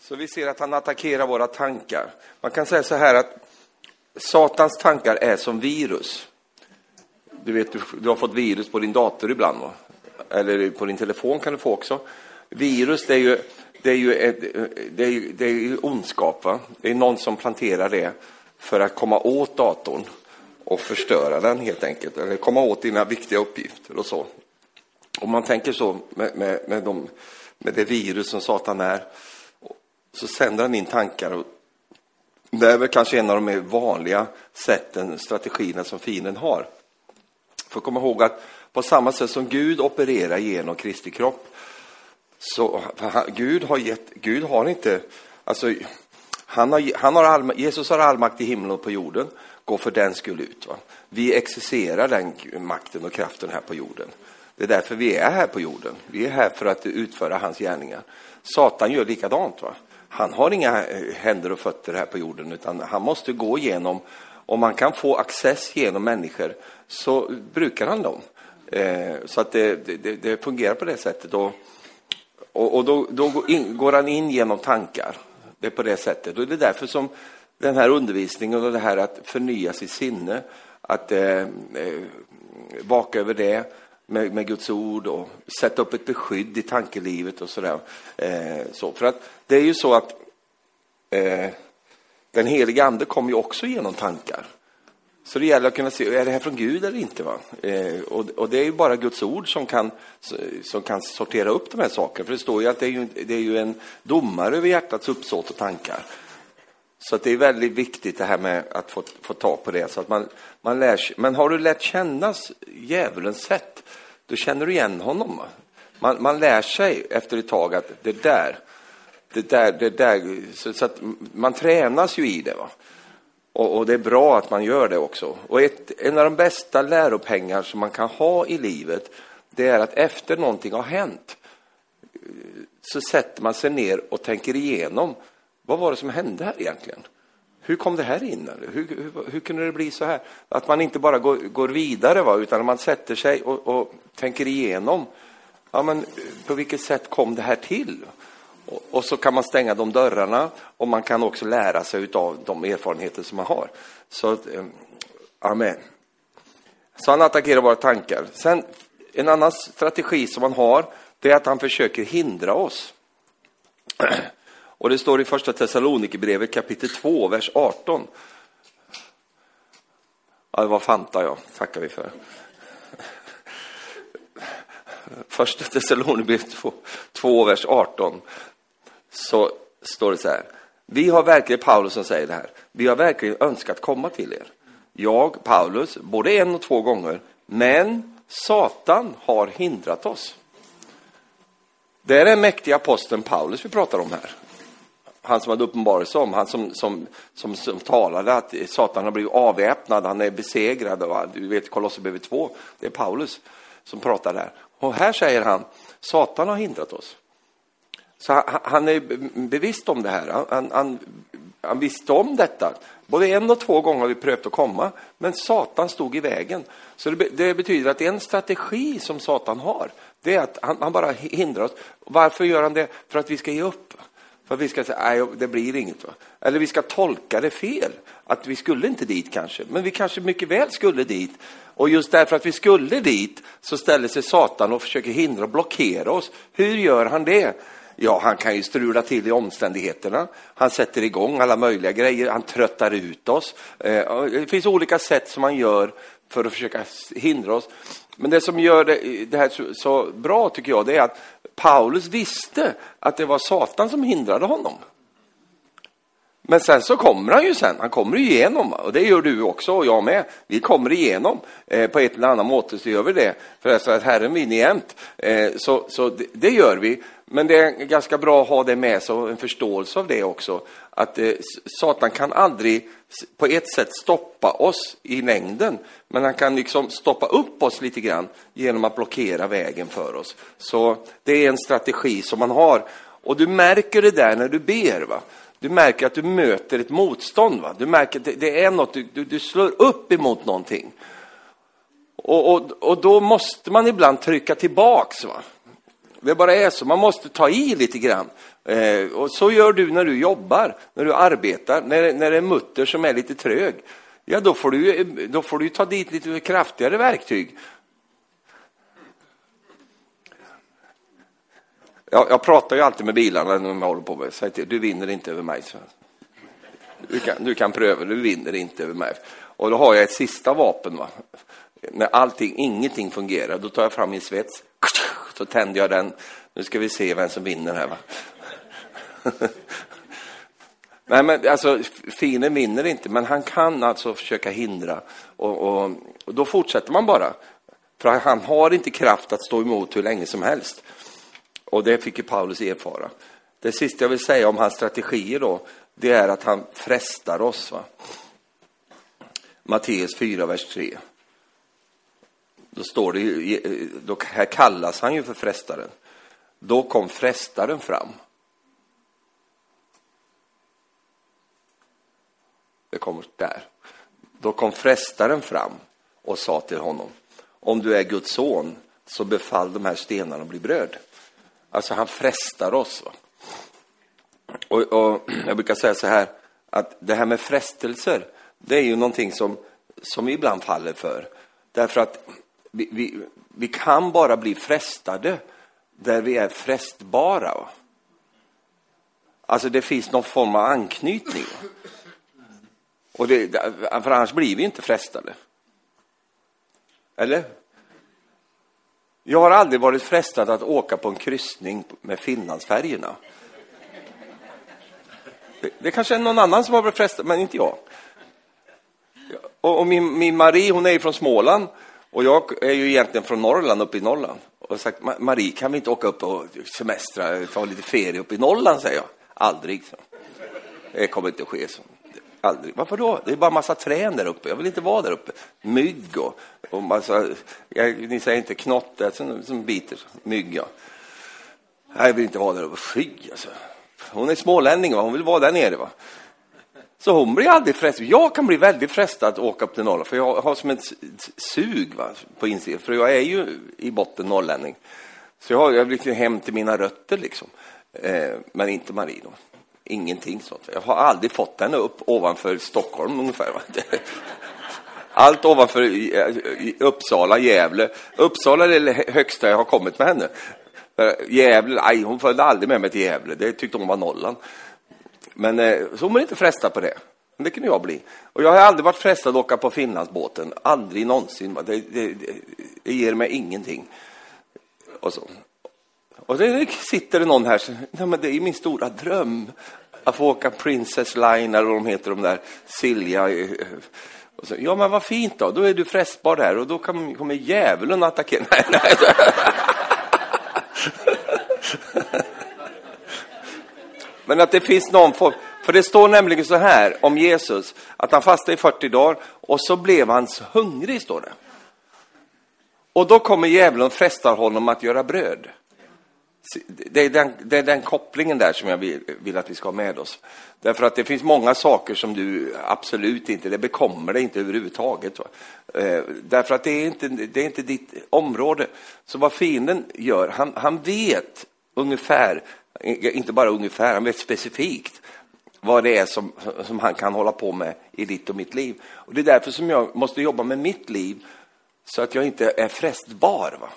Så vi ser att han attackerar våra tankar. Man kan säga så här att Satans tankar är som virus. Du vet, du, har fått virus på din dator ibland, va? eller på din telefon kan du få också. Virus, det är ju, det är ju, ett, det är ju, det är ju ondskap. Va? Det är någon som planterar det för att komma åt datorn och förstöra den helt enkelt, eller komma åt dina viktiga uppgifter och så. Om man tänker så med, med, med, de, med det virus som Satan är, så sänder han in tankar. Och det är väl kanske en av de mer vanliga sätten, strategierna som fienden har. För komma ihåg att på samma sätt som Gud opererar genom Kristi kropp, så Gud har gett, Gud har inte, alltså, han har, han har all, Jesus har all makt i himlen och på jorden, gå för den skull ut. Va? Vi exercerar den makten och kraften här på jorden. Det är därför vi är här på jorden. Vi är här för att utföra hans gärningar. Satan gör likadant. Va? Han har inga eh, händer och fötter här på jorden, utan han måste gå igenom. Om man kan få access genom människor så brukar han dem. Eh, så att det, det, det, fungerar på det sättet. Och, och, och då, då går, in, går, han in genom tankar. Det är på det sättet. Och det är därför som den här undervisningen och det här att förnya sitt sinne, att eh, eh vaka över det, med, med, Guds ord och sätta upp ett beskydd i tankelivet och sådär. Eh, så. För att det är ju så att eh, den heliga ande kommer ju också genom tankar. Så det gäller att kunna se, är det här från Gud eller inte? Va? Eh, och, och, det är ju bara Guds ord som kan, som kan sortera upp de här sakerna. För det står ju att det är ju, det är ju en domare över hjärtats uppsåt och tankar. Så det är väldigt viktigt det här med att få, få ta på det. Så att man, man lär sig. Men har du lärt känna djävulens sätt, då känner du igen honom. Man, man lär sig efter ett tag att det där, det där, det där, så, så att man tränas ju i det. Va? Och, och, det är bra att man gör det också. Och ett, en av de bästa läropengar som man kan ha i livet, det är att efter någonting har hänt, eh, så sätter man sig ner och tänker igenom vad var det som hände här egentligen? Hur kom det här in? Hur, hur, hur kunde det bli så här? Att man inte bara går, går vidare, va? utan man sätter sig och, och, tänker igenom. Ja, men på vilket sätt kom det här till? Och, och, så kan man stänga de dörrarna och man kan också lära sig av de erfarenheter som man har. Så, eh, amen. Så han attackerar våra tankar. Sen, en annan strategi som han har, det är att han försöker hindra oss. Och det står i första Thessalonikerbrevet kapitel 2, vers 18. Ja, det var Fanta, ja. tackar vi för. Första Thessalonikerbrevet 2, 2, vers 18. Så står det så här. Vi har verkligen, Paulus som säger det här, vi har verkligen önskat komma till er. Jag, Paulus, både en och två gånger, men Satan har hindrat oss. Det är den mäktiga aposteln Paulus vi pratar om här han som hade uppenbarelse om, han som, som, som, som talade att Satan har blivit avväpnad, han är besegrad. Och, du vet Kolosserbrevet 2, det är Paulus som pratar där. Och här säger han, Satan har hindrat oss. Så han, han är bevisst om det här. Han, han, han, visste om detta. Både en och två gånger har vi prövat att komma, men Satan stod i vägen. Så det, det betyder att en strategi som Satan har, det är att han, han bara hindrar oss. Varför gör han det? För att vi ska ge upp. För vi ska säga, nej, det blir inget. Va? Eller vi ska tolka det fel. Att vi skulle inte dit kanske. Men vi kanske mycket väl skulle dit. Och just därför att vi skulle dit så ställer sig Satan och försöker hindra och blockera oss. Hur gör han det? Ja, han kan ju strula till i omständigheterna. Han sätter igång alla möjliga grejer. Han tröttar ut oss. Eh, det finns olika sätt som han gör för att försöka hindra oss. Men det som gör det, det här så, så, bra tycker jag, det är att Paulus visste att det var Satan som hindrade honom. Men sen så kommer han ju sen, han kommer igenom och det gör du också och jag med. Vi kommer igenom eh, på ett eller annat måte så gör vi det. För att Herren vinner jämt. Eh, så så det, det, gör vi. Men det är ganska bra att ha det med sig och en förståelse av det också. Att eh, Satan kan aldrig på ett sätt stoppa oss i längden. Men han kan liksom stoppa upp oss lite grann genom att blockera vägen för oss. Så det är en strategi som man har. Och du märker det där när du ber. Va? Du märker att du möter ett motstånd. Va? Du märker att det, det är något, du, du, slår upp emot någonting. Och, och, och då måste man ibland trycka tillbaks. Va? Det bara är så. Man måste ta i lite grann. Eh, och så gör du när du jobbar, när du arbetar, när, när det är mutter som är lite trög. Ja, då får du, då får du ta dit lite kraftigare verktyg. Jag, jag pratar ju alltid med bilarna när de håller på med. Säg till, du vinner inte över mig. Du kan, du kan pröva, du vinner inte över mig. Och då har jag ett sista vapen. Va? När allting, ingenting fungerar, då tar jag fram min svets. Så tänder jag den. Nu ska vi se vem som vinner här. Va? Nej, men alltså, fienden vinner inte, men han kan alltså försöka hindra. Och, och, och, då fortsätter man bara. För han har inte kraft att stå emot hur länge som helst. Och det fick ju Paulus erfara. Det sista jag vill säga om hans strategier då, det är att han frestar oss. Va? Matteus 4, vers 3. Då står det ju, då, här kallas han ju för frestaren. Då kom frestaren fram. Det kommer där. Då kom frestaren fram och sa till honom, om du är Guds son, så befall de här stenarna att bli bröd. Alltså han frestar oss. Va? Och, och, jag brukar säga så här, att det här med frestelser, det är ju någonting som, som vi ibland faller för. Därför att vi, vi, vi kan bara bli frestade där vi är frestbara. Va? Alltså det finns någon form av anknytning. Och det, för annars blir vi inte frestade. Eller? Jag har aldrig varit frestad att åka på en kryssning med Finlandsfärjorna. Det, det kanske är någon annan som har varit frestad, men inte jag. Och, och min, min Marie, hon är ju från Småland och jag är ju egentligen från Norrland, uppe i Norrland. Och sagt, Marie, kan vi inte åka upp och semestra, ta lite ferie uppe i Norrland, säger jag. Aldrig, så. Det kommer inte att ske så. Aldrig. Varför då? Det är bara massa trän där uppe. Jag vill inte vara där uppe. Mygg och, och massa, jag, ni säger inte knotte som, som biter. Mygg, ja. Jag vill inte vara där uppe. Fy, alltså. Hon är smålänning, va? hon vill vara där nere. Va? Så hon blir aldrig frestad. Jag kan bli väldigt frestad att åka upp till Norrland, för jag har som ett sug va, på insidan. För jag är ju i botten norrlänning. Så jag, har, jag vill liksom hem till mina rötter, liksom. Eh, men inte Marie. Då ingenting sånt. Jag har aldrig fått henne upp ovanför Stockholm ungefär. Allt ovanför Uppsala, Gävle. Uppsala är det högsta jag har kommit med henne. Äh, Gävle, nej, hon följde aldrig med mig till Gävle. Det tyckte hon var nollan. Men äh, så hon var inte frestad på det. Men det kunde jag bli. Och jag har aldrig varit frestad att åka på Finlandsbåten. Aldrig någonsin. Det, det, det, det ger mig ingenting. Och så. Och det sitter det någon här som, nej men det är min stora dröm att få åka Princess Line eller vad de heter, de där Silja. Eh, så, ja, men vad fint då, då är du frestbar där och då kan, kommer djävulen attackera. Nej, nej. men att det finns någon form, för det står nämligen så här om Jesus, att han fastade i 40 dagar och så blev han hungrig, står det. Och då kommer djävulen och frestar honom att göra bröd. Det är, den, det är den kopplingen där som jag vill, vill, att vi ska ha med oss. Därför att det finns många saker som du absolut inte, det bekommer dig inte överhuvudtaget. Eh, därför att det är, inte, det är inte ditt område. Så vad fienden gör, han, han vet ungefär, eh, inte bara ungefär, han vet specifikt vad det är som, som han kan hålla på med i ditt och mitt liv. Och det är därför som jag måste jobba med mitt liv så att jag inte är frestbar. Va?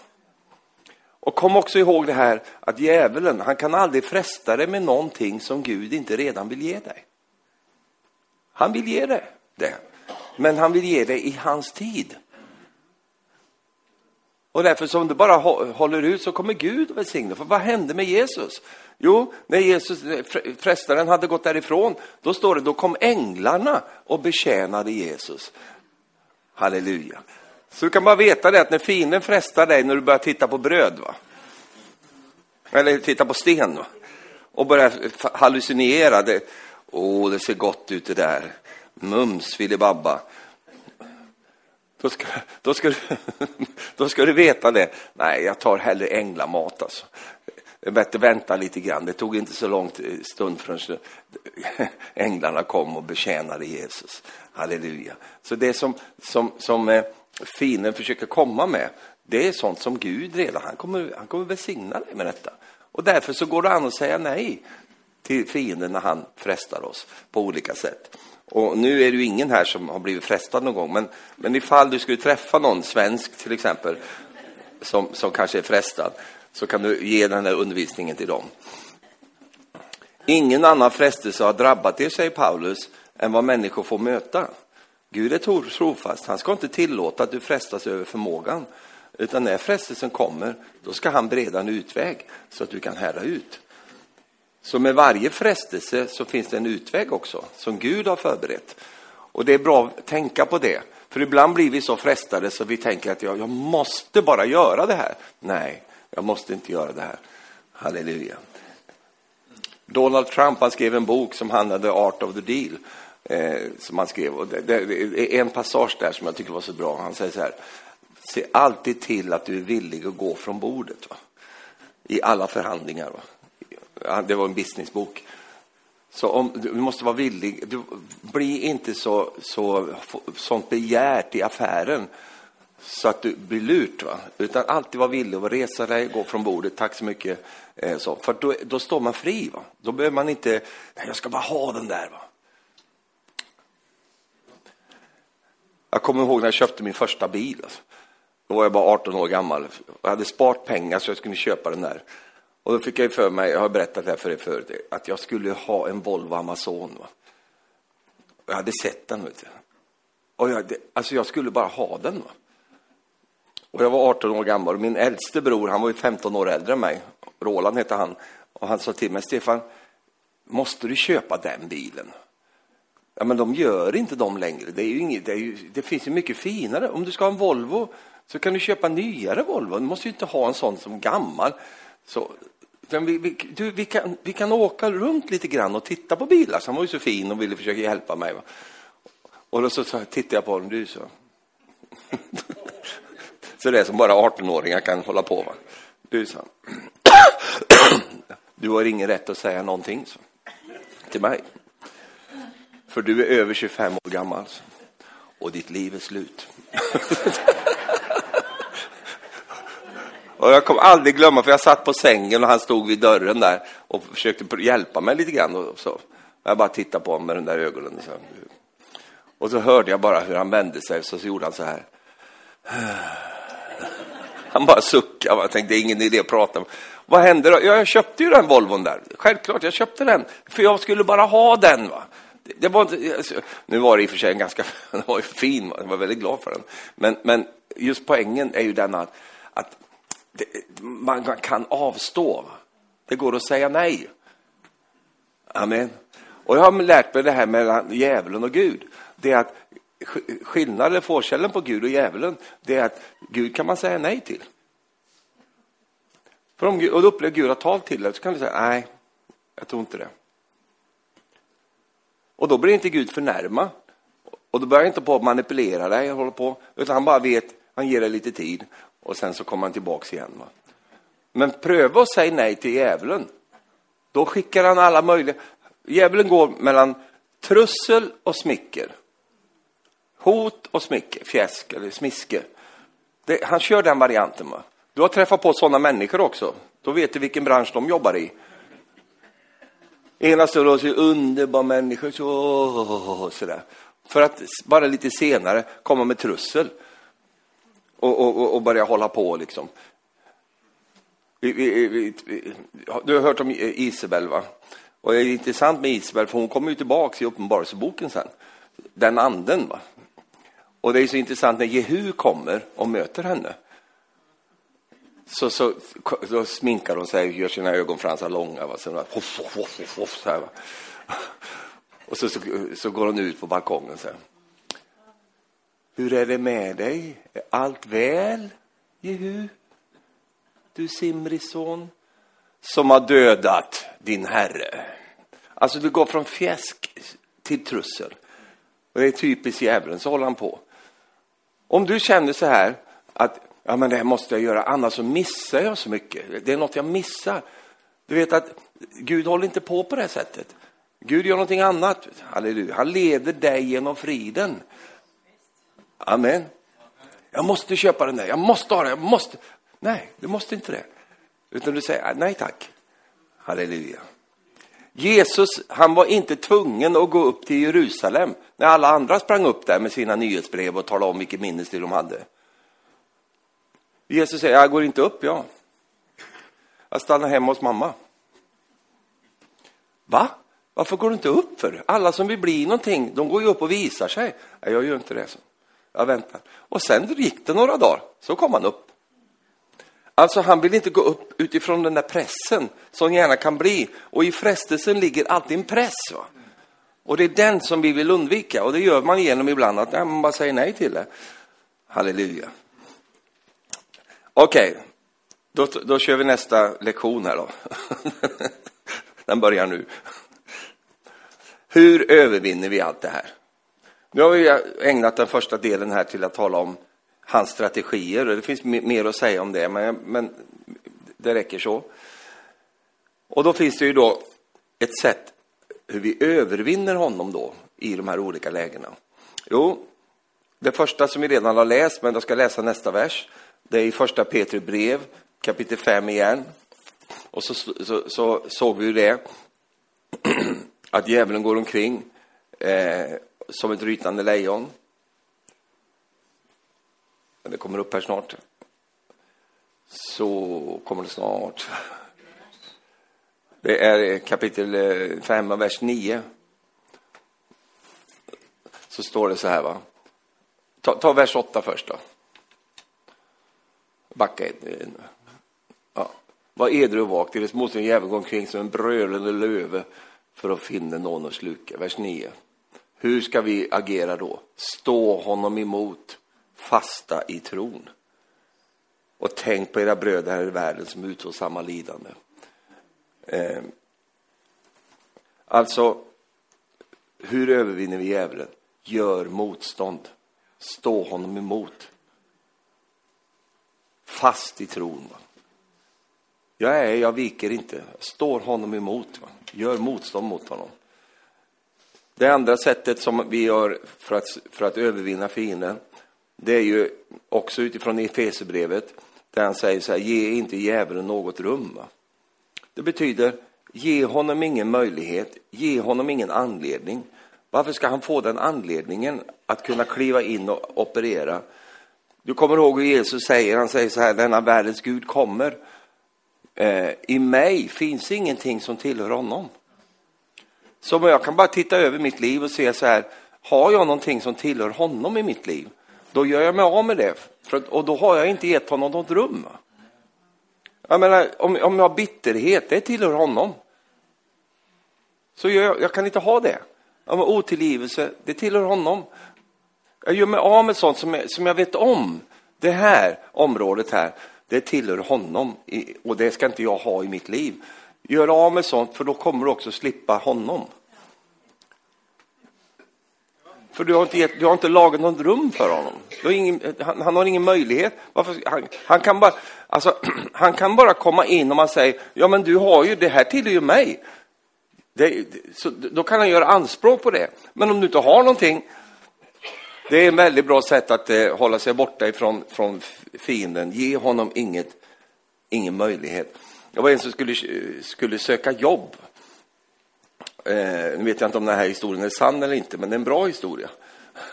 Och kom också ihåg det här att djävulen, han kan aldrig fresta dig med någonting som Gud inte redan vill ge dig. Han vill ge dig det, men han vill ge dig i hans tid. Och därför som du bara håller ut så kommer Gud att välsigna. För vad hände med Jesus? Jo, när Jesus, eh, frestaren hade gått därifrån, då står det, då kom änglarna och betjänade Jesus. Halleluja. Så du kan bara veta det att när fienden frestar dig när du börjar titta på bröd, va? eller titta på sten, va? och börjar hallucinera, det, åh, det ser gott ut det där, mums filibabba. Då ska, då, ska du, då ska du veta det. Nej, jag tar hellre änglamat alltså. Det är bättre vänta lite grann. Det tog inte så lång stund förrän änglarna kom och betjänade Jesus. Halleluja. Så det som, som, som eh, fienden försöker komma med, Det är sånt som Gud redan, han kommer, han kommer välsigna dig med detta. Och därför så går det an att säga nej till fienden när han frestar oss på olika sätt. Och nu är det ju ingen här som har blivit frestad någon gång, men, men ifall du skulle träffa någon svensk till exempel, som, som kanske är frestad, så kan du ge den här undervisningen till dem. Ingen annan frestelse har drabbat er, säger Paulus, än vad människor får möta. Gud är trofast, han ska inte tillåta att du frestas över förmågan, utan när frestelsen kommer, då ska han bereda en utväg så att du kan härda ut. Så med varje frestelse så finns det en utväg också, som Gud har förberett. Och det är bra att tänka på det. För ibland blir vi så frestade så vi tänker att jag, jag måste bara göra det här. Nej, jag måste inte göra det här. Halleluja. Donald Trump han skrev en bok som handlade Art of the Deal. Eh, som han skrev. Och det, det, det, är en passage där som jag tycker var så bra. Han säger så här. Se alltid till att du är villig att gå från bordet. Va? I alla förhandlingar. Va? det var en businessbok. Så om, du måste vara villig. Du, bli inte så, så, sånt begärt i affären så att du blir lurt. Va? Utan alltid vara villig att resa dig, gå från bordet. Tack så mycket. Eh, så. För då, då står man fri. Va? Då behöver man inte, jag ska bara ha den där. Va? Jag kommer ihåg när jag köpte min första bil. Alltså. Då var jag bara 18 år gammal. Jag hade sparat pengar så jag skulle köpa den där. Och då fick jag för mig, jag har berättat det här för er förut, att jag skulle ha en Volvo Amazon. Va? Jag hade sett den, vet du. Och jag, det, alltså jag skulle bara ha den. Va? Och jag var 18 år gammal och min äldste bror, han var ju 15 år äldre än mig. Roland hette han. Och han sa till mig, Stefan, måste du köpa den bilen? Ja, men de gör inte dem längre. Det, är ju inget, det, är ju, det finns ju mycket finare. Om du ska ha en Volvo så kan du köpa nyare Volvo. Du måste ju inte ha en sån som gammal. Så vi, vi, du, vi, kan, vi kan åka runt lite grann och titta på bilar. Så han var ju så fin och ville försöka hjälpa mig. Va? Och då så, så tittade jag på honom, du så. så det är som bara 18-åringar kan hålla på. Va? Du sa, du har ingen rätt att säga någonting så, till mig. För du är över 25 år gammal så. och ditt liv är slut. Och jag kommer aldrig glömma, för jag satt på sängen och han stod vid dörren där och försökte hjälpa mig lite grann. Och så. Jag bara tittade på honom med de där ögonen. Så. Och så hörde jag bara hur han vände sig, så, så gjorde han så här. Han bara suckade, jag tänkte ingen idé att prata. Vad hände då? Ja, jag köpte ju den Volvon där. Självklart, jag köpte den. För jag skulle bara ha den. Va? Det var inte, alltså, nu var det i och för sig en ganska den var ju fin, jag var väldigt glad för den. Men, men just poängen är ju den att, att det, man kan avstå. Det går att säga nej. Amen. Och jag har lärt mig det här mellan djävulen och Gud. Det är att skillnaden, forskällen på Gud och djävulen, det är att Gud kan man säga nej till. För om och då upplever Gud att tal till dig, så kan du säga nej, jag tror inte det. Och då blir inte Gud förnärmad. Och då börjar inte på att manipulera dig, håller på, utan han bara vet, han ger dig lite tid och sen så kommer han tillbaks igen. Va? Men pröva att säga nej till djävulen. Då skickar han alla möjliga... Djävulen går mellan trussel och smicker. Hot och smicker, fjäsk eller smiske. Det, han kör den varianten. Va? Du har träffat på sådana människor också. Då vet du vilken bransch de jobbar i. Ena stunden så underbar människa, så, sådär. För att bara lite senare komma med trussel och, och, och börja hålla på liksom. Vi, vi, vi, du har hört om Isabel va? Och det är intressant med Isabel för hon kommer ju tillbaks i Uppenbarelseboken sen. Den anden va. Och det är så intressant när Jehu kommer och möter henne. Så, så, så sminkar hon sig, gör sina ögonfransar långa. Va? Så, hoff, hoff, hoff, hoff, så här, va? Och så, så, så, går hon ut på balkongen. Så här. Hur är det med dig? Är allt väl, Jehu? Du Simrisson, som har dödat din herre. Alltså, du går från fjäsk till trussel. Och det är typiskt djävulen, så håller han på. Om du känner så här att ja, men det här måste jag göra, annars så missar jag så mycket. Det är något jag missar. Du vet att Gud håller inte på på det här sättet. Gud gör någonting annat. Halleluja. Han leder dig genom friden. Amen. Jag måste köpa den där, jag måste ha den, jag måste. Nej, du måste inte det. Utan du säger ah, nej tack. Halleluja. Jesus, han var inte tvungen att gå upp till Jerusalem när alla andra sprang upp där med sina nyhetsbrev och talade om vilket minnesliv de hade. Jesus säger, jag går inte upp, ja. Jag stannar hemma hos mamma. Va? Varför går du inte upp för? Alla som vill bli någonting, de går ju upp och visar sig. Nej, jag gör inte det. Så. Jag väntar. Och sen gick det några dagar, så kom han upp. Alltså, han vill inte gå upp utifrån den där pressen som gärna kan bli. Och i frestelsen ligger alltid en press. Va? Och det är den som vi vill undvika. Och det gör man genom ibland att man bara säger nej till det. Halleluja. Okej, okay. då, då kör vi nästa lektion här då. Den börjar nu. Hur övervinner vi allt det här? Nu har vi ägnat den första delen här till att tala om hans strategier. Det finns mer att säga om det, men, men det räcker så. Och då finns det ju då ett sätt hur vi övervinner honom då i de här olika lägena. Jo, det första som vi redan har läst, men jag ska läsa nästa vers, det är i första Petri brev, kapitel 5 igen. Och så, så, så såg vi ju det, att djävulen går omkring eh, som ett rytande lejon. Det kommer upp här snart. Så kommer det snart. Det är kapitel eh, 5, vers 9. Så står det så här, va. Ta, ta vers 8 först då. Backa ett. Ja. Var edru och vak, Deras motståndare djävulen går omkring som en brölande löve för att finna någon att sluka. Vers 9. Hur ska vi agera då? Stå honom emot, fasta i tron. Och tänk på era bröder här i världen som utgår samma lidande. Eh, alltså, hur övervinner vi djävulen? Gör motstånd. Stå honom emot. Fast i tron. Va? Jag är, jag viker inte. Står honom emot. Va? Gör motstånd mot honom. Det andra sättet som vi gör för att, för att övervinna fienden, det är ju också utifrån Efesierbrevet, där han säger så här, ge inte djävulen något rum. Va? Det betyder, ge honom ingen möjlighet, ge honom ingen anledning. Varför ska han få den anledningen att kunna kliva in och operera? Du kommer ihåg hur Jesus säger, han säger så här, denna världens Gud kommer. Eh, I mig finns ingenting som tillhör honom. Så jag kan bara titta över mitt liv och se så här, har jag någonting som tillhör honom i mitt liv, då gör jag mig av med det. För, och då har jag inte gett honom något rum. Jag menar, om, om jag har bitterhet, det tillhör honom. Så jag, jag kan inte ha det. Om otillgivelse, det tillhör honom. Jag gör mig av med sånt som jag, som jag vet om. Det här området här, det tillhör honom och det ska inte jag ha i mitt liv. Gör av med sånt, för då kommer du också slippa honom. För du har inte, gett, du har inte lagat något rum för honom. Har ingen, han, han, har ingen möjlighet. Varför, han, han, kan bara, alltså, han kan bara komma in och man säger, ja men du har ju, det här tillhör ju mig. Det, så, då kan han göra anspråk på det. Men om du inte har någonting, det är ett väldigt bra sätt att eh, hålla sig borta ifrån från fienden. Ge honom inget, ingen möjlighet. Det var en som skulle, skulle söka jobb. Eh, nu vet jag inte om den här historien är sann eller inte, men det är en bra historia.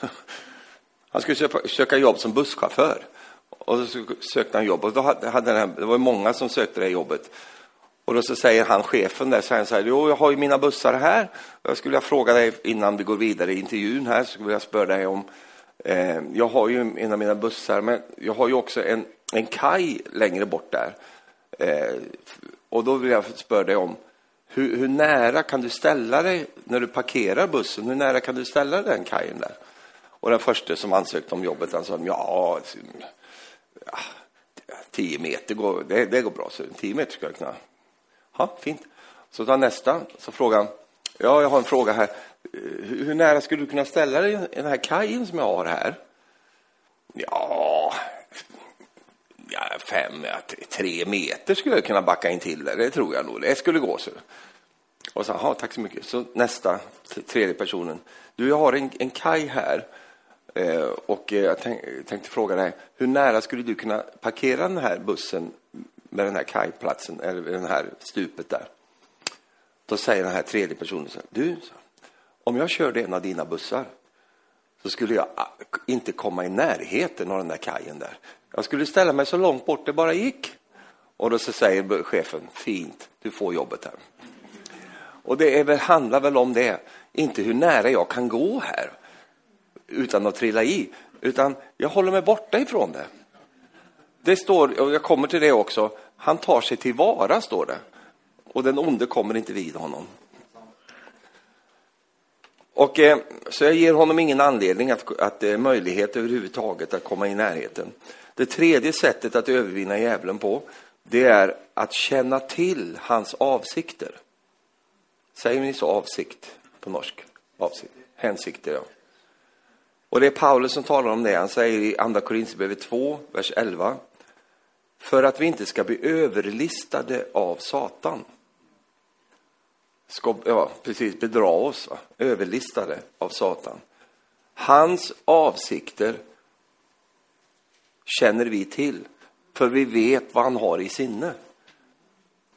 Han skulle söka, söka jobb som busschaufför. Och så sökte han jobb och då hade, hade den, det var många som sökte det jobbet. Och då så säger han, chefen där, så så här, jo, jag har ju mina bussar här. Jag skulle vilja fråga dig innan vi går vidare i intervjun här, så skulle jag spöra dig om, eh, jag har ju en av mina bussar, men jag har ju också en, en kaj längre bort där. Eh, och då vill jag spöra dig om, hur, hur, nära kan du ställa dig när du parkerar bussen? Hur nära kan du ställa den kajen där? Och den första som ansökte om jobbet, han sa ja, ja tio meter går, det, det går bra, så tio meter ska jag kunna Ja, fint. Så tar nästa, så frågar han, ja, jag har en fråga här. Hur, nära skulle du kunna ställa dig den här kajen som jag har här? Ja, ja fem, ja, tre meter skulle jag kunna backa in till det. Det tror jag nog. Det skulle gå. så. Och så, tack så mycket. Så nästa, tredje personen. Du, jag har en, en kaj här. Eh, och eh, jag tänkte fråga dig, hur nära skulle du kunna parkera den här bussen med den här kajplatsen, eller den här stupet där? Då säger den här tredje personen så här, du, om jag körde en av dina bussar så skulle jag ah, inte komma i närheten av den där kajen där. Jag skulle ställa mig så långt bort det bara gick. Och då så säger chefen, fint, du får jobbet här. Och det är väl, handlar väl om det, inte hur nära jag kan gå här utan att trilla i, utan jag håller mig borta ifrån det. Det står, och jag kommer till det också, han tar sig tillvara, står det. Och den onde kommer inte vid honom. Och, eh, så jag ger honom ingen anledning att, att eh, möjlighet överhuvudtaget att komma i närheten. Det tredje sättet att övervinna djävulen på, det är att känna till hans avsikter. Säger ni så, avsikt på norsk? Avsikt. Hänsikter, ja. Och det är Paulus som talar om det. Han säger i Andra Korinthierbrevet 2, vers 11. För att vi inte ska bli överlistade av Satan. Ska, ja, precis, bedra oss, va? överlistade av Satan. Hans avsikter känner vi till, för vi vet vad han har i sinne.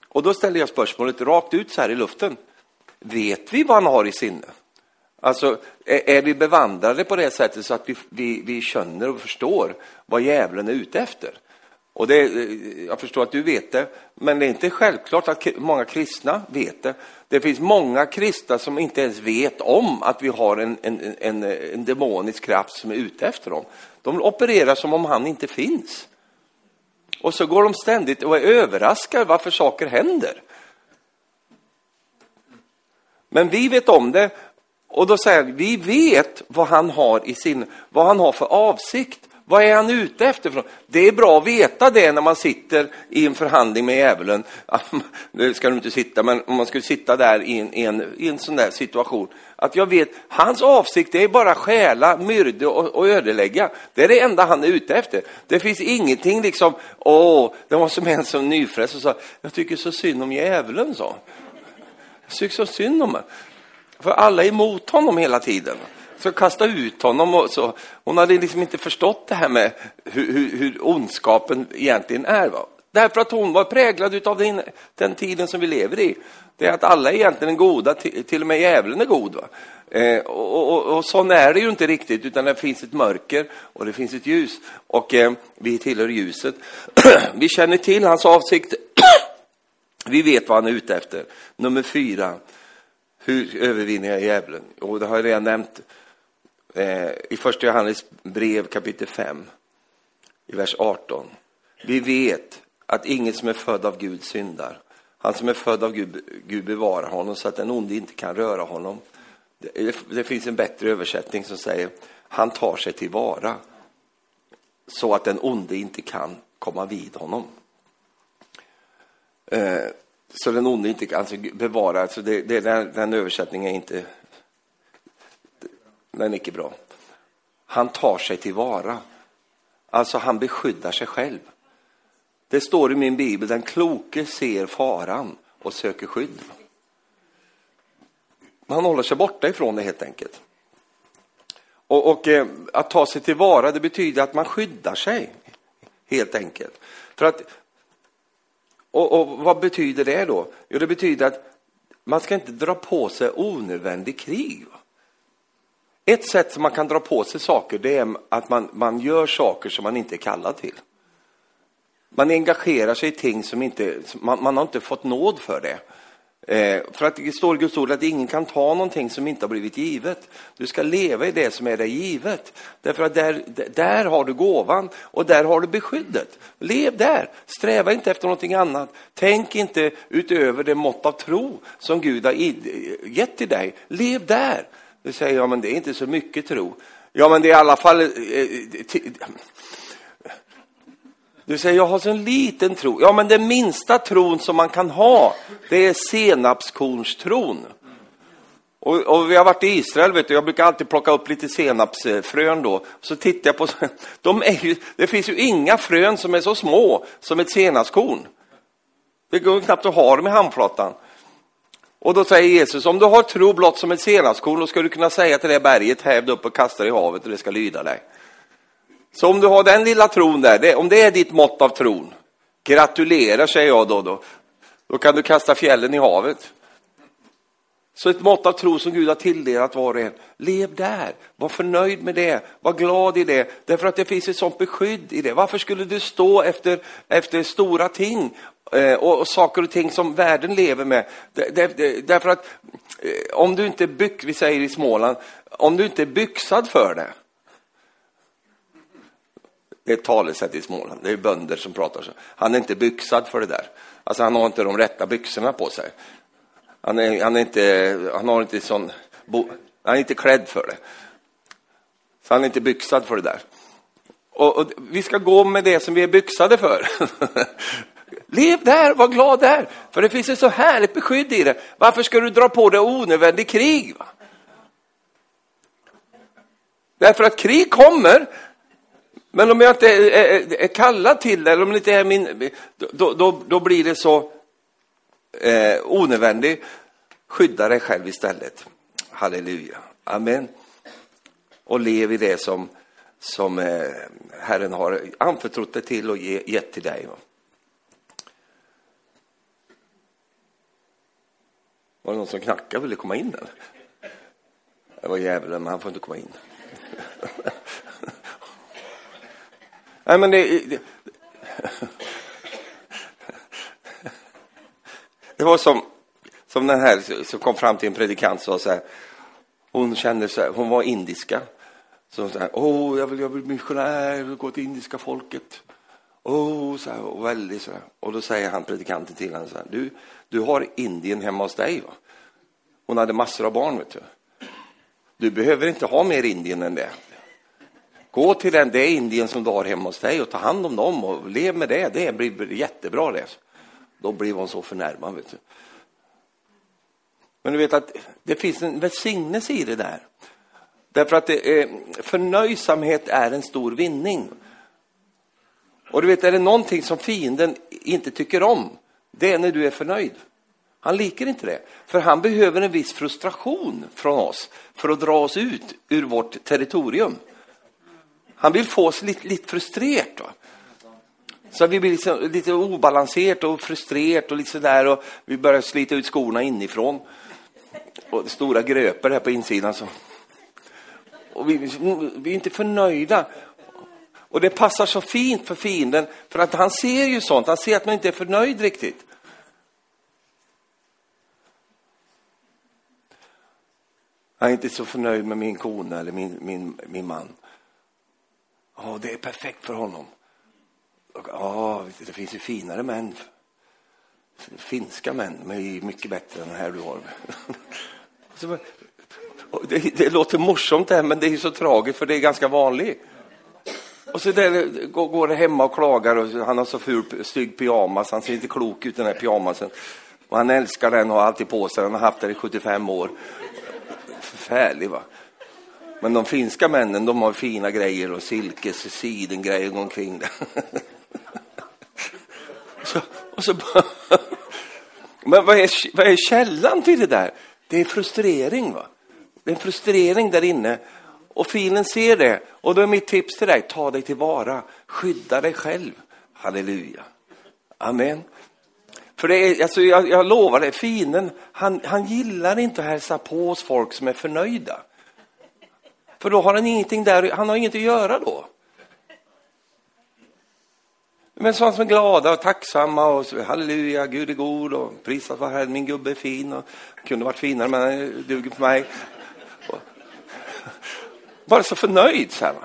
Och då ställer jag spörsmålet rakt ut så här i luften. Vet vi vad han har i sinne? Alltså, är, är vi bevandrade på det sättet så att vi, vi, vi känner och förstår vad djävulen är ute efter? Och det, eh, jag förstår att du vet det, men det är inte självklart att många kristna vet det. Det finns många kristna som inte ens vet om att vi har en, en, en, en demonisk kraft som är ute efter dem. De opererar som om han inte finns. Och så går de ständigt och är överraskade varför saker händer. Men vi vet om det och då säger vi, vi vet vad han har i sin, vad han har för avsikt. Vad är han ute efter? Det är bra att veta det när man sitter i en förhandling med djävulen. Nu ska du inte sitta, men om man skulle sitta där i en, i en, i en sån där situation. Att jag vet, hans avsikt är bara stjäla, myrda och, och ödelägga. Det är det enda han är ute efter. Det finns ingenting liksom, åh, det var som en som nyfrälst och sa, jag tycker så synd om djävulen, sa. Jag tycker så synd om honom. För alla är emot honom hela tiden. Så kasta ut honom och så. Hon hade liksom inte förstått det här med hur, hur, hur ondskapen egentligen är. Va? Därför att hon var präglad av den, den tiden som vi lever i. Det är att alla är egentligen goda, till och med djävulen är god. Va? Eh, och, och, och så är det ju inte riktigt, utan det finns ett mörker och det finns ett ljus. Och eh, vi tillhör ljuset. vi känner till hans avsikt. vi vet vad han är ute efter. Nummer fyra. Hur övervinner jag djävulen? Och det har jag redan nämnt eh, i första Johannes brev kapitel 5, i vers 18. Vi vet att ingen som är född av Gud syndar. Han som är född av Gud, Gud bevarar honom så att den onde inte kan röra honom. Det, det finns en bättre översättning som säger han tar sig tillvara så att den onde inte kan komma vid honom. Eh, så den onde inte kan alltså bevara, alltså det, det, den, den översättningen är inte, den är inte bra. Han tar sig tillvara. Alltså han beskyddar sig själv. Det står i min bibel, den kloke ser faran och söker skydd. Han håller sig borta ifrån det helt enkelt. Och, och eh, att ta sig tillvara, det betyder att man skyddar sig, helt enkelt. För att och, och, vad betyder det då? Jo, det betyder att man ska inte dra på sig onödvändig krig. Ett sätt som man kan dra på sig saker, det är att man, man gör saker som man inte är kallad till. Man engagerar sig i ting som inte, man, man har inte fått nåd för det. Eh, för att det står i Guds ord att ingen kan ta någonting som inte har blivit givet. Du ska leva i det som är dig givet. Därför att där, där har du gåvan och där har du beskyddet. Lev där, sträva inte efter någonting annat. Tänk inte utöver det mått av tro som Gud har gett till dig. Lev där. Du säger, ja men det är inte så mycket tro. Ja men det är i alla fall... Eh, eh, du säger, jag har så en liten tro. Ja, men den minsta tron som man kan ha, det är senapskornstron. Och, och, vi har varit i Israel, vet du, jag brukar alltid plocka upp lite senapsfrön då. Så tittar jag på, de är ju, det finns ju inga frön som är så små som ett senapskorn. Det går knappt att ha dem i handflatan. Och då säger Jesus, om du har tro blott som ett senapskorn, då ska du kunna säga till det berget, häv upp och kasta det i havet och det ska lyda dig. Så om du har den lilla tron där, det, om det är ditt mått av tron, gratulerar säger jag då, då, då kan du kasta fjällen i havet. Så ett mått av tro som Gud har tilldelat var och en. Lev där, var förnöjd med det, var glad i det, därför att det finns ett sånt beskydd i det. Varför skulle du stå efter, efter stora ting eh, och, och, saker och ting som världen lever med? Det, det, därför att eh, om du inte är byx, vi säger i Småland, om du inte är byxad för det. Det är ett talesätt i Småland, det är bönder som pratar så. Han är inte byxad för det där. Alltså han har inte de rätta byxorna på sig. Han, är, han, är inte, han har inte sån, han är inte klädd för det. Så han är inte byxad för det där. Och, och vi ska gå med det som vi är byxade för. Lev där, var glad där, för det finns ett så härligt beskydd i det. Varför ska du dra på dig onödig krig? Va? Därför att krig kommer, men om jag inte är, är, är kallad till det, eller om det inte är min, då, då, då blir det så eh, onödvändig. Skydda dig själv istället. Halleluja. Amen. Och lev i det som, som eh, Herren har anförtrott dig till och ge, gett till dig. Var det någon som knackade och ville komma in? Eller? Det var djävulen, men han får inte komma in. Nej, men det, det, det var som, som den här som kom fram till en predikant och sa så här. Hon kände sig, hon var indiska. Så hon sa, åh, jag vill, jag vill missionär, jag vill gå till indiska folket. Oh, så här, och väldigt så här. Och då säger han, predikanten till henne så här, du, du har Indien hemma hos dig va? Hon hade massor av barn vet du. Du behöver inte ha mer Indien än det. Gå till den, det Indien som du har hemma hos dig och ta hand om dem och lev med det. Det blir jättebra det. Då blev hon så förnärmad. Vet du. Men du vet att det finns en välsignelse i det där. Därför att det är, förnöjsamhet är en stor vinning. Och du vet, är det någonting som fienden inte tycker om, det är när du är förnöjd. Han liker inte det, för han behöver en viss frustration från oss för att dra oss ut ur vårt territorium. Han vill få oss lite, lite frustrerat. Va? Så vi blir liksom lite obalanserat och frustrerat och liksom lite sådär och vi börjar slita ut skorna inifrån. Och stora gröper här på insidan. Så. Och vi, vi är inte förnöjda. Och det passar så fint för fienden, för att han ser ju sånt. Han ser att man inte är förnöjd riktigt. Jag är inte så förnöjd med min kona eller min, min, min man. Ja, det är perfekt för honom. Ja, det finns ju finare män. Finska män, men är mycket bättre än den här du har. Det, det låter morsomt det här, men det är så tragiskt för det är ganska vanligt. Och så där, går det hemma och klagar och han har så ful, stygg pyjamas, han ser inte klok ut den här pyjamasen. Och han älskar den och har alltid på sig han har haft den i 75 år. Förfärlig va. Men de finska männen, de har fina grejer och silkes sidengrejer omkring det. så, och så Men vad är, vad är källan till det där? Det är frustrering. va? Det är en frustrering där inne. Och filen ser det. Och då är mitt tips till dig, ta dig tillvara. Skydda dig själv. Halleluja. Amen. För det är, alltså jag, jag lovar dig, fienden, han, han gillar inte att hälsa på hos folk som är förnöjda. För då har han ingenting där, han har inget att göra då. Men sådana som är glada och tacksamma och halleluja, Gud är god och prisat vare Herren, min gubbe är fin och kunde varit finare men han duger för mig. Bara så förnöjd så här.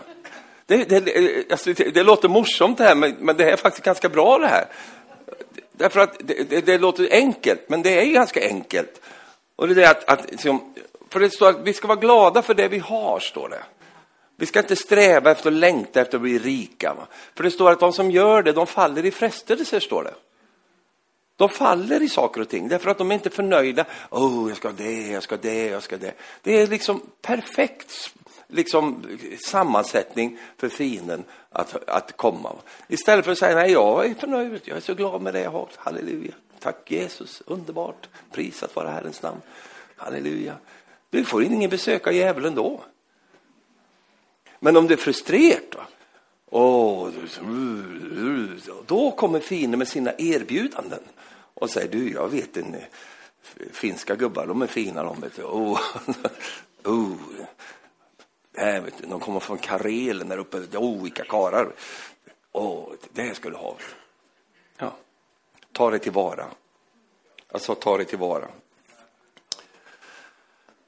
Det, det, alltså, det, det låter morsomt det här men, men, det är faktiskt ganska bra det här. Därför att det, det, låter enkelt men det är ju ganska enkelt. Och det är att, att liksom, för det står att vi ska vara glada för det vi har, står det. Vi ska inte sträva efter och längta efter att bli rika. Va? För det står att de som gör det, de faller i frestelser, står det. De faller i saker och ting därför att de är inte förnöjda. Oh, jag ska det, jag ska det, jag ska det. Det är liksom perfekt liksom, sammansättning för fienden att, att komma. Istället för att säga nej, jag är förnöjd, jag är så glad med det jag har, halleluja, Tack Jesus, underbart. Prisat vara Herrens namn. Halleluja. Du får ingen av djävulen då. Men om det är frustrerat, va? Oh, då kommer fienden med sina erbjudanden och säger du, jag vet en finska gubbar, de är fina de. Vet du. Oh, oh. Nej, vet du, de kommer från Karelen där uppe. Oh, vilka karlar. Oh, det ska du ha. Ja. Ta det tillvara. Alltså, ta det tillvara.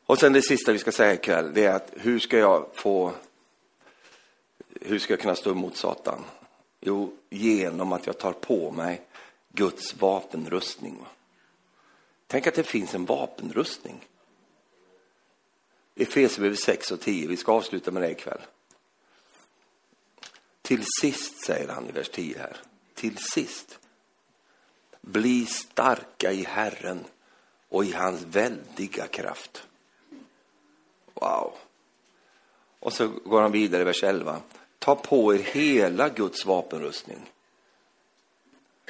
Och sen det sista vi ska säga ikväll, det är att hur ska jag få, hur ska jag kunna stå emot Satan? Jo, genom att jag tar på mig Guds vapenrustning. Tänk att det finns en vapenrustning. Efesierbrevet 6 och 10, vi ska avsluta med det ikväll. Till sist, säger han i vers 10 här, till sist. Bli starka i Herren och i hans väldiga kraft. Wow. Och så går han vidare i vers 11. Ta på er hela Guds vapenrustning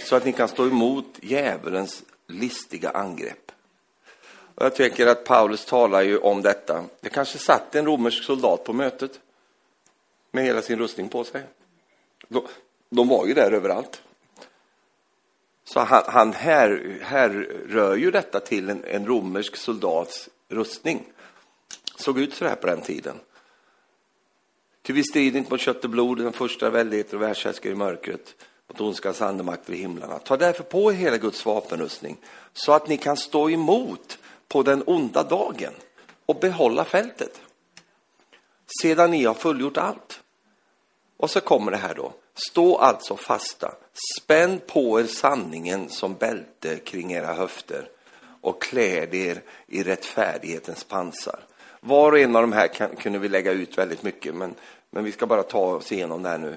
så att ni kan stå emot djävulens listiga angrepp. Och jag tänker att Paulus talar ju om detta. Det kanske satt en romersk soldat på mötet med hela sin rustning på sig. De, de var ju där överallt. Så han, han här, här rör ju detta till en, en romersk soldats rustning. Såg ut så här på den tiden. Ty vi strider inte mot kött och blod, den första väldigheter och världshärskare i mörkret, mot ondskans andemakter i himlarna. Ta därför på er hela Guds vapenrustning, så att ni kan stå emot på den onda dagen och behålla fältet. Sedan ni har fullgjort allt. Och så kommer det här då. Stå alltså fasta, spänn på er sanningen som bälte kring era höfter och kläd er i rättfärdighetens pansar. Var och en av de här kan, kunde vi lägga ut väldigt mycket, men, men vi ska bara ta oss igenom det här nu.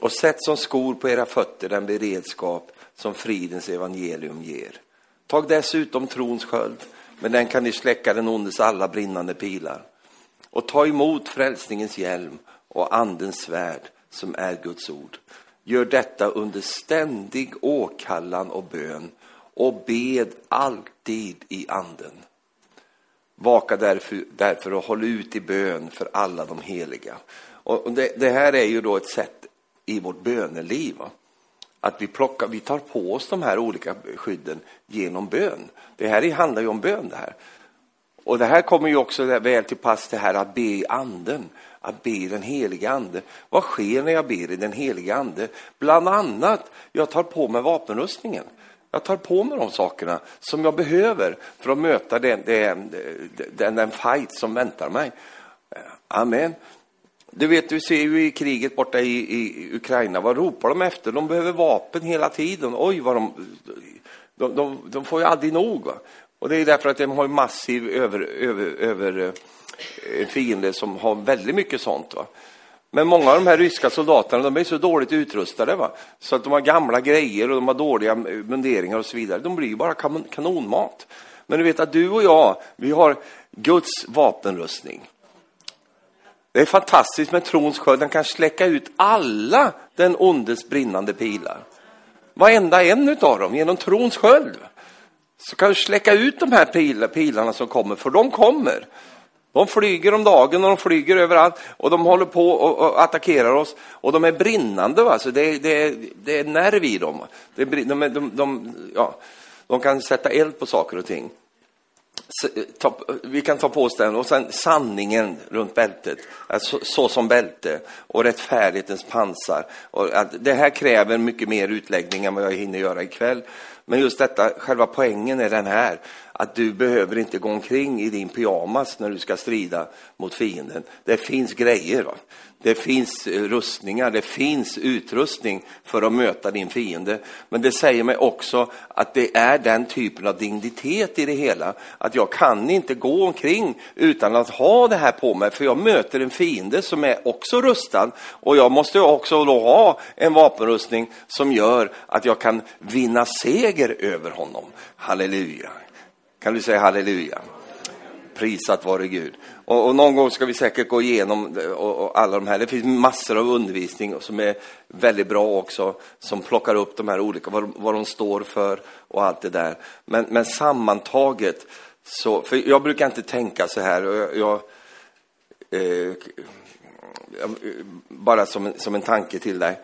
Och sätt som skor på era fötter den beredskap som fridens evangelium ger. Tag dessutom trons sköld, med den kan ni släcka den ondes alla brinnande pilar. Och ta emot frälsningens hjälm och andens svärd som är Guds ord. Gör detta under ständig åkallan och bön och bed alltid i anden. Vaka därför, därför och håll ut i bön för alla de heliga. Och det, det här är ju då ett sätt i vårt böneliv. Va? Att vi, plockar, vi tar på oss de här olika skydden genom bön. Det här handlar ju om bön det här. Och det här kommer ju också väl till pass det här att be i anden, att be i den heliga ande. Vad sker när jag ber i den heliga ande? Bland annat, jag tar på mig vapenrustningen. Jag tar på mig de sakerna som jag behöver för att möta den, den, den, den fight som väntar mig. Amen. Du vet, du ser ju i kriget borta i, i Ukraina, vad ropar de efter? De behöver vapen hela tiden. Oj, vad de... De, de, de får ju aldrig nog. Va? Och det är därför att de har en massiv över, över, över eh, fiende som har väldigt mycket sånt. Va? Men många av de här ryska soldaterna, de är så dåligt utrustade, va? så att de har gamla grejer och de har dåliga munderingar och så vidare. De blir ju bara kanonmat. Men du vet att du och jag, vi har Guds vapenrustning. Det är fantastiskt med trons sköld. Den kan släcka ut alla den ondes brinnande pilar. Varenda en av dem genom trons sköld. Så kan du släcka ut de här pilarna som kommer, för de kommer. De flyger om dagen och de flyger överallt och de håller på och, attackerar oss. Och de är brinnande, va? Så det, det, det är nerv i dem. Det, de, de, de, ja, de kan sätta eld på saker och ting ta, vi kan ta på oss den och sen sanningen runt bältet, alltså, så som bälte och rättfärdighetens pansar. Och att det här kräver mycket mer utläggning än vad jag hinner göra ikväll. Men just detta, själva poängen är den här, att du behöver inte gå omkring i din pyjamas när du ska strida mot fienden. Det finns grejer. Va? Det finns eh, rustningar, det finns utrustning för att möta din fiende. Men det säger mig också att det är den typen av dignitet i det hela. Att jag kan inte gå omkring utan att ha det här på mig. För jag möter en fiende som är också rustad. Och jag måste också då ha en vapenrustning som gör att jag kan vinna seger över honom. Halleluja. Kan du säga halleluja? Prisat vare Gud. Och, och, någon gång ska vi säkert gå igenom och, och alla de här. Det finns massor av undervisning som är väldigt bra också, som plockar upp de här olika, vad, vad de står för och allt det där. Men, men sammantaget, så, för jag brukar inte tänka så här. Jag, jag eh, bara som, som en tanke till dig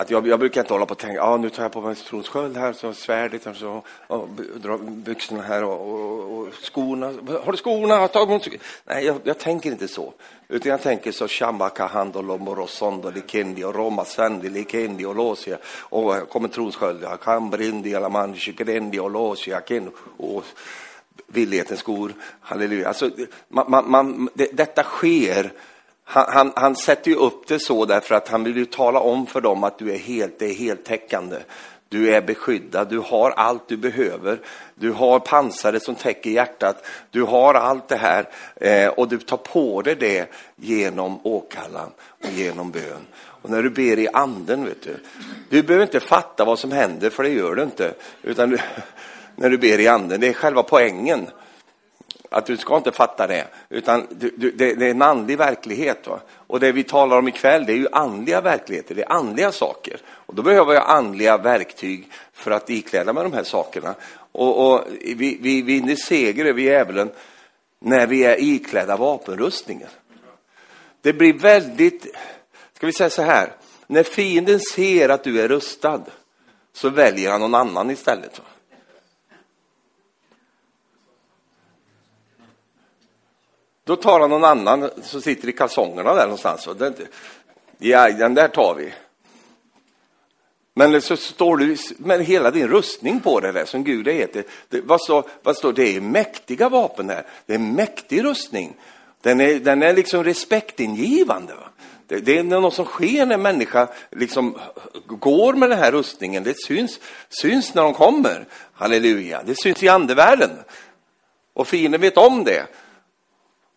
att jag, jag brukar inte hålla på och tänka, ah, nu tar jag på mig tronsköld här, så svärdet, och så, och drar byxorna här och, och, och, skorna. Har du skorna? Tag mot... Nej, jag, jag, tänker inte så. Utan jag tänker så, shamaka handolo morosondo likendi och roma sandi likendi och losia. Och kommer tronsköld, kambrindi alaman shikerendi och losia ken och villighetens skor. Halleluja. Alltså, man, man, man, det, detta sker han, han, han, sätter ju upp det så därför att han vill ju tala om för dem att du är helt, det är heltäckande. Du är beskyddad, du har allt du behöver. Du har pansaret som täcker hjärtat. Du har allt det här eh, och du tar på dig det genom åkallan och genom bön. Och när du ber i anden, vet du, du behöver inte fatta vad som händer, för det gör du inte. Utan du, när du ber i anden, det är själva poängen att du ska inte fatta det, utan du, du, det, det, är en andlig verklighet. Va? Och det vi talar om ikväll, det är ju andliga verkligheter, det är andliga saker. Och då behöver jag andliga verktyg för att ikläda mig de här sakerna. Och, och vi, vi vinner seger över djävulen när vi är iklädda vapenrustningen. Det blir väldigt, ska vi säga så här, när fienden ser att du är rustad så väljer han någon annan istället. Va? Då tar han någon annan som sitter i kalsongerna där någonstans. Och den, ja, den där tar vi. Men så står du med hela din rustning på det där som Gud heter. Det, vad, så, vad står det? är mäktiga vapen här. Det är mäktig rustning. Den är, den är liksom respektingivande. Va? Det, det är något som sker när människa liksom går med den här rustningen. Det syns, syns när de kommer. Halleluja. Det syns i andevärlden. Och fienden vet om det.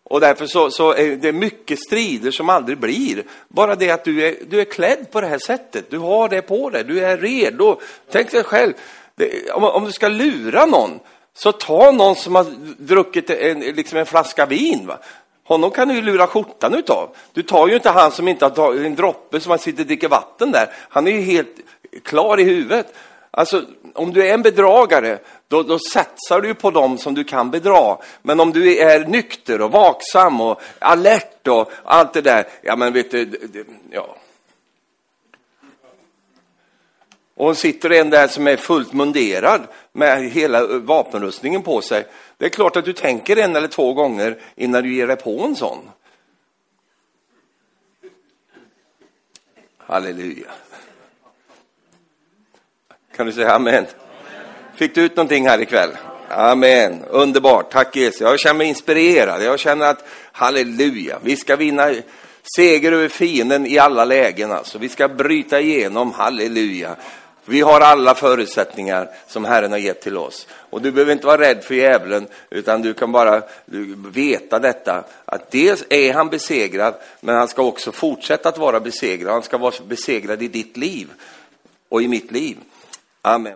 Och därför så, så, är det mycket strider som aldrig blir. Bara det att du är, du är klädd på det här sättet, du har det på dig, du är redo. Tänk dig själv, det, om, om, du ska lura någon, så ta någon som har druckit en, liksom en flaska vin. Va? Honom kan du ju lura skjortan utav. Du tar ju inte han som inte har tagit en droppe som han sitter och dricker vatten där. Han är ju helt klar i huvudet. Alltså, om du är en bedragare, då, då satsar du på dem som du kan bedra. Men om du är nykter och vaksam och alert och allt det där, ja men vet du, ja. Och sitter en där som är fullt munderad med hela eh, vapenrustningen på sig. Det är klart att du tänker en eller två gånger innan du ger dig på en sån. Halleluja. Kan du säga amen? Fick du ut någonting här ikväll? Amen. Underbart. Tack Jesus. Jag känner mig inspirerad. Jag känner att halleluja, vi ska vinna seger över fienden i alla lägen. Alltså. Vi ska bryta igenom, halleluja. Vi har alla förutsättningar som Herren har gett till oss. Och du behöver inte vara rädd för djävulen, utan du kan bara veta detta, att dels är han besegrad, men han ska också fortsätta att vara besegrad. Han ska vara besegrad i ditt liv och i mitt liv. Amen.